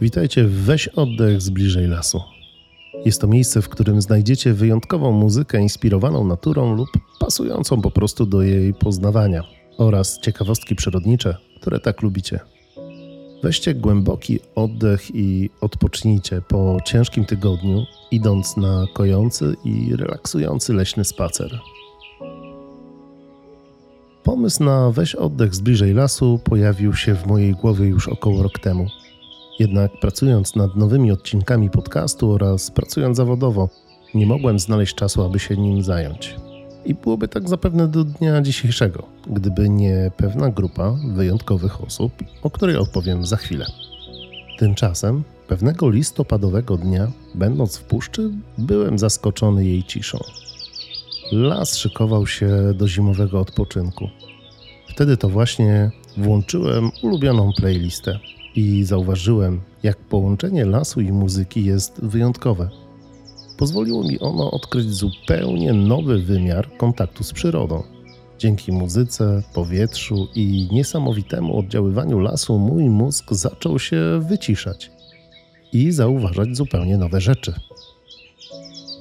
Witajcie w Weź Oddech z bliżej lasu. Jest to miejsce, w którym znajdziecie wyjątkową muzykę inspirowaną naturą lub pasującą po prostu do jej poznawania oraz ciekawostki przyrodnicze, które tak lubicie. Weźcie głęboki oddech i odpocznijcie po ciężkim tygodniu, idąc na kojący i relaksujący leśny spacer. Pomysł na weź oddech z bliżej lasu pojawił się w mojej głowie już około rok temu. Jednak pracując nad nowymi odcinkami podcastu oraz pracując zawodowo, nie mogłem znaleźć czasu, aby się nim zająć. I byłoby tak zapewne do dnia dzisiejszego, gdyby nie pewna grupa wyjątkowych osób, o której opowiem za chwilę. Tymczasem, pewnego listopadowego dnia, będąc w puszczy, byłem zaskoczony jej ciszą. Las szykował się do zimowego odpoczynku. Wtedy to właśnie włączyłem ulubioną playlistę i zauważyłem, jak połączenie lasu i muzyki jest wyjątkowe. Pozwoliło mi ono odkryć zupełnie nowy wymiar kontaktu z przyrodą. Dzięki muzyce, powietrzu i niesamowitemu oddziaływaniu lasu mój mózg zaczął się wyciszać i zauważać zupełnie nowe rzeczy.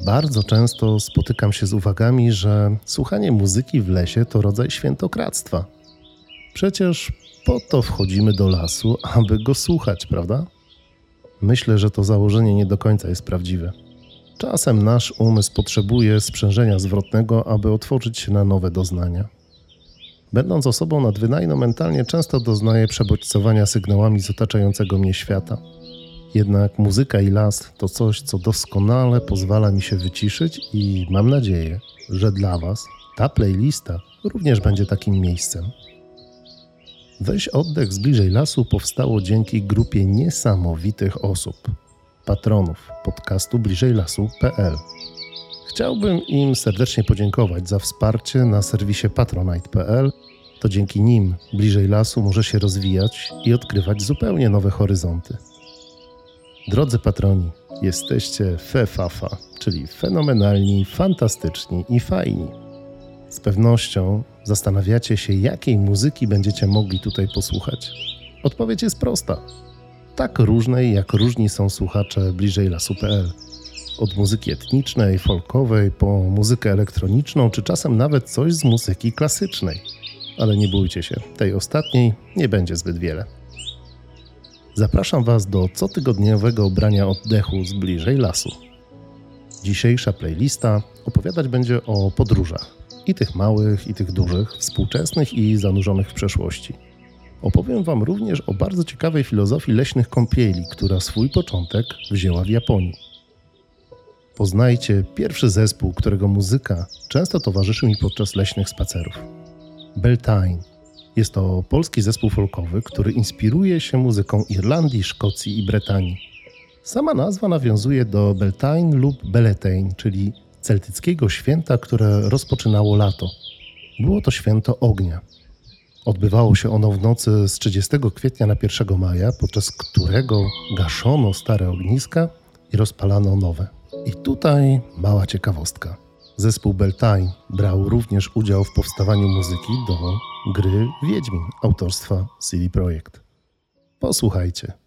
Bardzo często spotykam się z uwagami, że słuchanie muzyki w lesie to rodzaj świętokradztwa. Przecież po to wchodzimy do lasu, aby go słuchać, prawda? Myślę, że to założenie nie do końca jest prawdziwe. Czasem nasz umysł potrzebuje sprzężenia zwrotnego, aby otworzyć się na nowe doznania. Będąc osobą nadwynajną mentalnie, często doznaję przebodźcowania sygnałami z otaczającego mnie świata. Jednak muzyka i las to coś, co doskonale pozwala mi się wyciszyć i mam nadzieję, że dla Was ta playlista również będzie takim miejscem. Weź oddech z bliżej lasu powstało dzięki grupie niesamowitych osób, patronów podcastu bliżejlasu.pl. Chciałbym im serdecznie podziękować za wsparcie na serwisie patronite.pl. To dzięki nim bliżej lasu może się rozwijać i odkrywać zupełnie nowe horyzonty. Drodzy patroni, jesteście fefafa, czyli fenomenalni, fantastyczni i fajni. Z pewnością zastanawiacie się, jakiej muzyki będziecie mogli tutaj posłuchać. Odpowiedź jest prosta. Tak różnej, jak różni są słuchacze bliżej lasu.pl. Od muzyki etnicznej, folkowej, po muzykę elektroniczną, czy czasem nawet coś z muzyki klasycznej. Ale nie bójcie się, tej ostatniej nie będzie zbyt wiele. Zapraszam Was do cotygodniowego brania oddechu z bliżej lasu. Dzisiejsza playlista opowiadać będzie o podróżach. I tych małych, i tych dużych, współczesnych i zanurzonych w przeszłości. Opowiem Wam również o bardzo ciekawej filozofii leśnych kąpieli, która swój początek wzięła w Japonii. Poznajcie pierwszy zespół, którego muzyka często towarzyszy mi podczas leśnych spacerów. Beltane jest to polski zespół folkowy, który inspiruje się muzyką Irlandii, Szkocji i Brytanii. Sama nazwa nawiązuje do Beltane lub Beletaine, czyli celtyckiego święta, które rozpoczynało lato. Było to święto ognia. Odbywało się ono w nocy z 30 kwietnia na 1 maja, podczas którego gaszono stare ogniska i rozpalano nowe. I tutaj mała ciekawostka. Zespół Beltane brał również udział w powstawaniu muzyki do gry Wiedźmin autorstwa CD Projekt. Posłuchajcie.